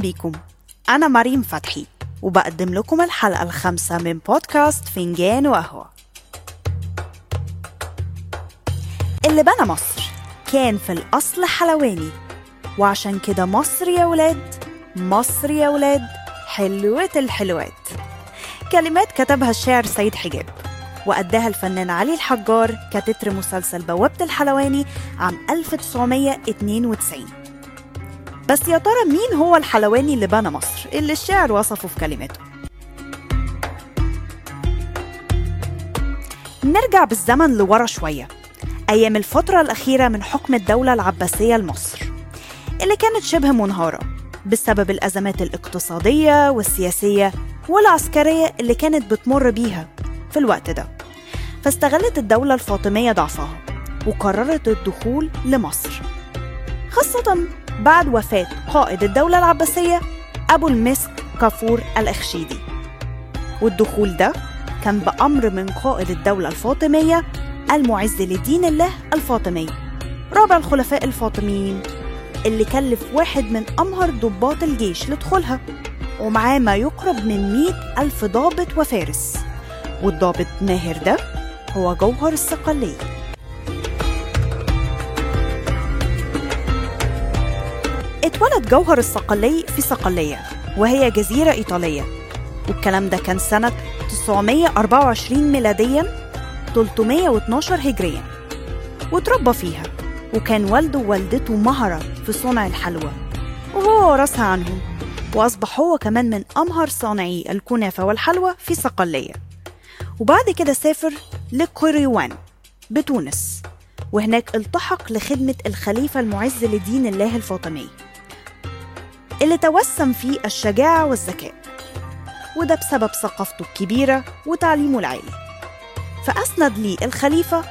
بيكم أنا مريم فتحي وبقدم لكم الحلقة الخامسة من بودكاست فنجان وقهوة. اللي بنى مصر كان في الأصل حلواني وعشان كده مصر يا ولاد مصر يا ولاد حلوة الحلوات. كلمات كتبها الشاعر سيد حجاب وأداها الفنان علي الحجار كتتر مسلسل بوابة الحلواني عام 1992 بس يا ترى مين هو الحلواني اللي بنى مصر؟ اللي الشاعر وصفه في كلماته. نرجع بالزمن لورا شوية. أيام الفترة الأخيرة من حكم الدولة العباسية لمصر اللي كانت شبه منهارة بسبب الأزمات الاقتصادية والسياسية والعسكرية اللي كانت بتمر بيها في الوقت ده. فاستغلت الدولة الفاطمية ضعفها وقررت الدخول لمصر خاصة بعد وفاة قائد الدولة العباسية أبو المسك كافور الأخشيدي. والدخول ده كان بأمر من قائد الدولة الفاطمية المعز لدين الله الفاطمي رابع الخلفاء الفاطميين اللي كلف واحد من أمهر ضباط الجيش لدخولها ومعاه ما يقرب من مئة ألف ضابط وفارس. والضابط ماهر ده هو جوهر الصقلية. اتولد جوهر الصقلي في صقلية وهي جزيرة إيطالية. والكلام ده كان سنة 924 ميلاديا 312 هجريا. وتربى فيها وكان والده ووالدته مهرة في صنع الحلوى. وهو ورثها عنهم وأصبح هو كمان من أمهر صانعي الكنافة والحلوى في صقلية. وبعد كده سافر لقريوان بتونس وهناك التحق لخدمة الخليفة المعز لدين الله الفاطمي. اللي توسم فيه الشجاعة والذكاء. وده بسبب ثقافته الكبيرة وتعليمه العالي. فأسند لي الخليفة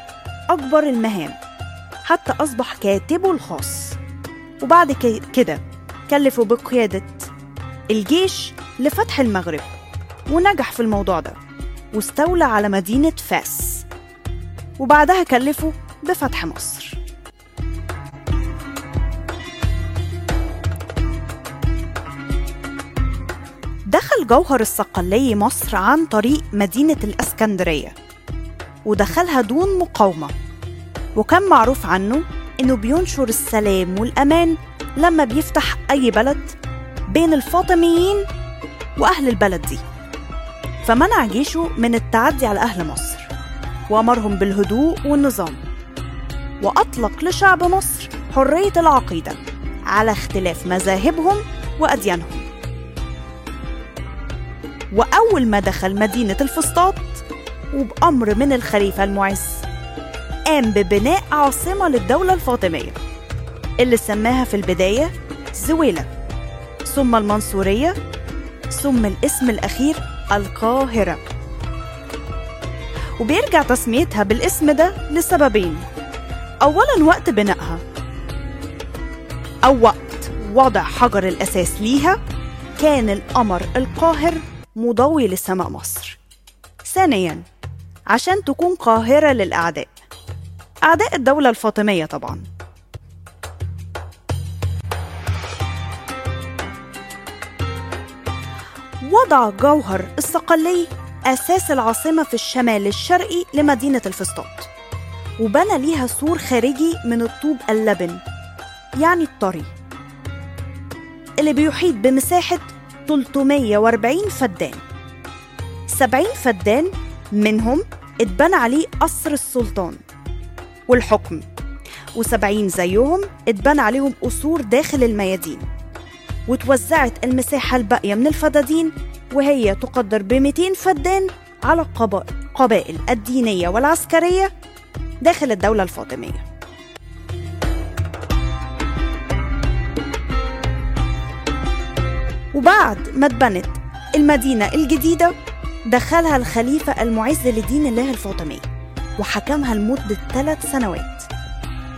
أكبر المهام حتى أصبح كاتبه الخاص. وبعد كده كلفه بقيادة الجيش لفتح المغرب ونجح في الموضوع ده واستولى على مدينة فاس. وبعدها كلفه بفتح مصر. جوهر الصقلي مصر عن طريق مدينة الأسكندرية ودخلها دون مقاومة. وكان معروف عنه إنه بينشر السلام والأمان لما بيفتح أي بلد بين الفاطميين وأهل البلد دي. فمنع جيشه من التعدي على أهل مصر وأمرهم بالهدوء والنظام وأطلق لشعب مصر حرية العقيدة على اختلاف مذاهبهم وأديانهم. وأول ما دخل مدينة الفسطاط وبأمر من الخليفة المعز قام ببناء عاصمة للدولة الفاطمية اللي سماها في البداية زويلة ثم المنصورية ثم الاسم الأخير القاهرة. وبيرجع تسميتها بالاسم ده لسببين أولا وقت بنائها أو وقت وضع حجر الأساس ليها كان القمر القاهر مضوي لسماء مصر. ثانيا عشان تكون قاهرة للأعداء. أعداء الدولة الفاطمية طبعا. وضع جوهر الصقلي أساس العاصمة في الشمال الشرقي لمدينة الفسطاط وبنى ليها سور خارجي من الطوب اللبن يعني الطري اللي بيحيط بمساحة 340 فدان. 70 فدان منهم اتبنى عليه قصر السلطان والحكم و70 زيهم اتبنى عليهم قصور داخل الميادين وتوزعت المساحة الباقية من الفدادين وهي تقدر ب 200 فدان على القبائل الدينية والعسكرية داخل الدولة الفاطمية. وبعد ما اتبنت. المدينة الجديدة دخلها الخليفة المعز لدين الله الفاطمي وحكمها لمدة ثلاث سنوات.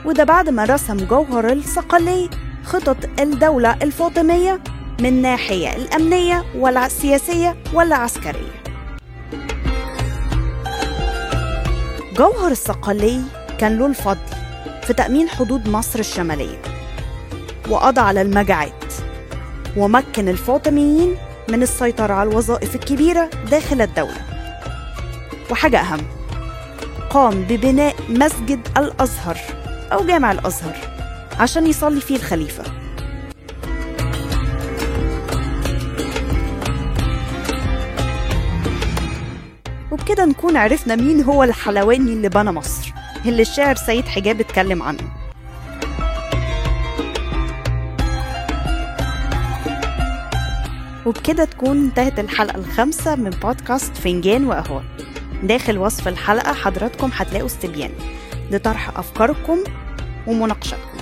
وده بعد ما رسم جوهر الصقلي خطط الدولة الفاطمية من ناحية الأمنية والسياسية والعسكرية. جوهر الصقلي كان له الفضل في تأمين حدود مصر الشمالية وقضى على المجاعات. ومكن الفاطميين من السيطرة على الوظائف الكبيرة داخل الدولة. وحاجة أهم قام ببناء مسجد الأزهر أو جامع الأزهر عشان يصلي فيه الخليفة. وبكده نكون عرفنا مين هو الحلواني اللي بنى مصر اللي الشاعر سيد حجاب اتكلم عنه. وبكده تكون انتهت الحلقة الخامسة من بودكاست فنجان وقهوة. داخل وصف الحلقة حضراتكم هتلاقوا استبيان. لطرح أفكاركم ومناقشتكم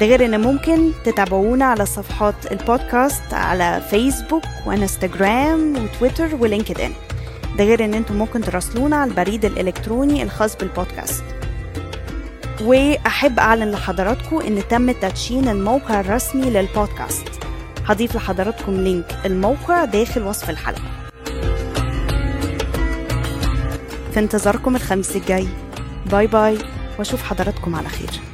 ده غير إن ممكن تتابعونا على صفحات البودكاست على فيسبوك وإنستجرام وتويتر ولينكد ان ده غير إن أنتم ممكن تراسلونا على البريد الإلكتروني الخاص بالبودكاست. وأحب أعلن لحضراتكم إن تم تدشين الموقع الرسمي للبودكاست. هضيف لحضراتكم link الموقع داخل وصف الحلقة. في انتظاركم الخميس الجاي. bye bye وأشوف حضراتكم على خير.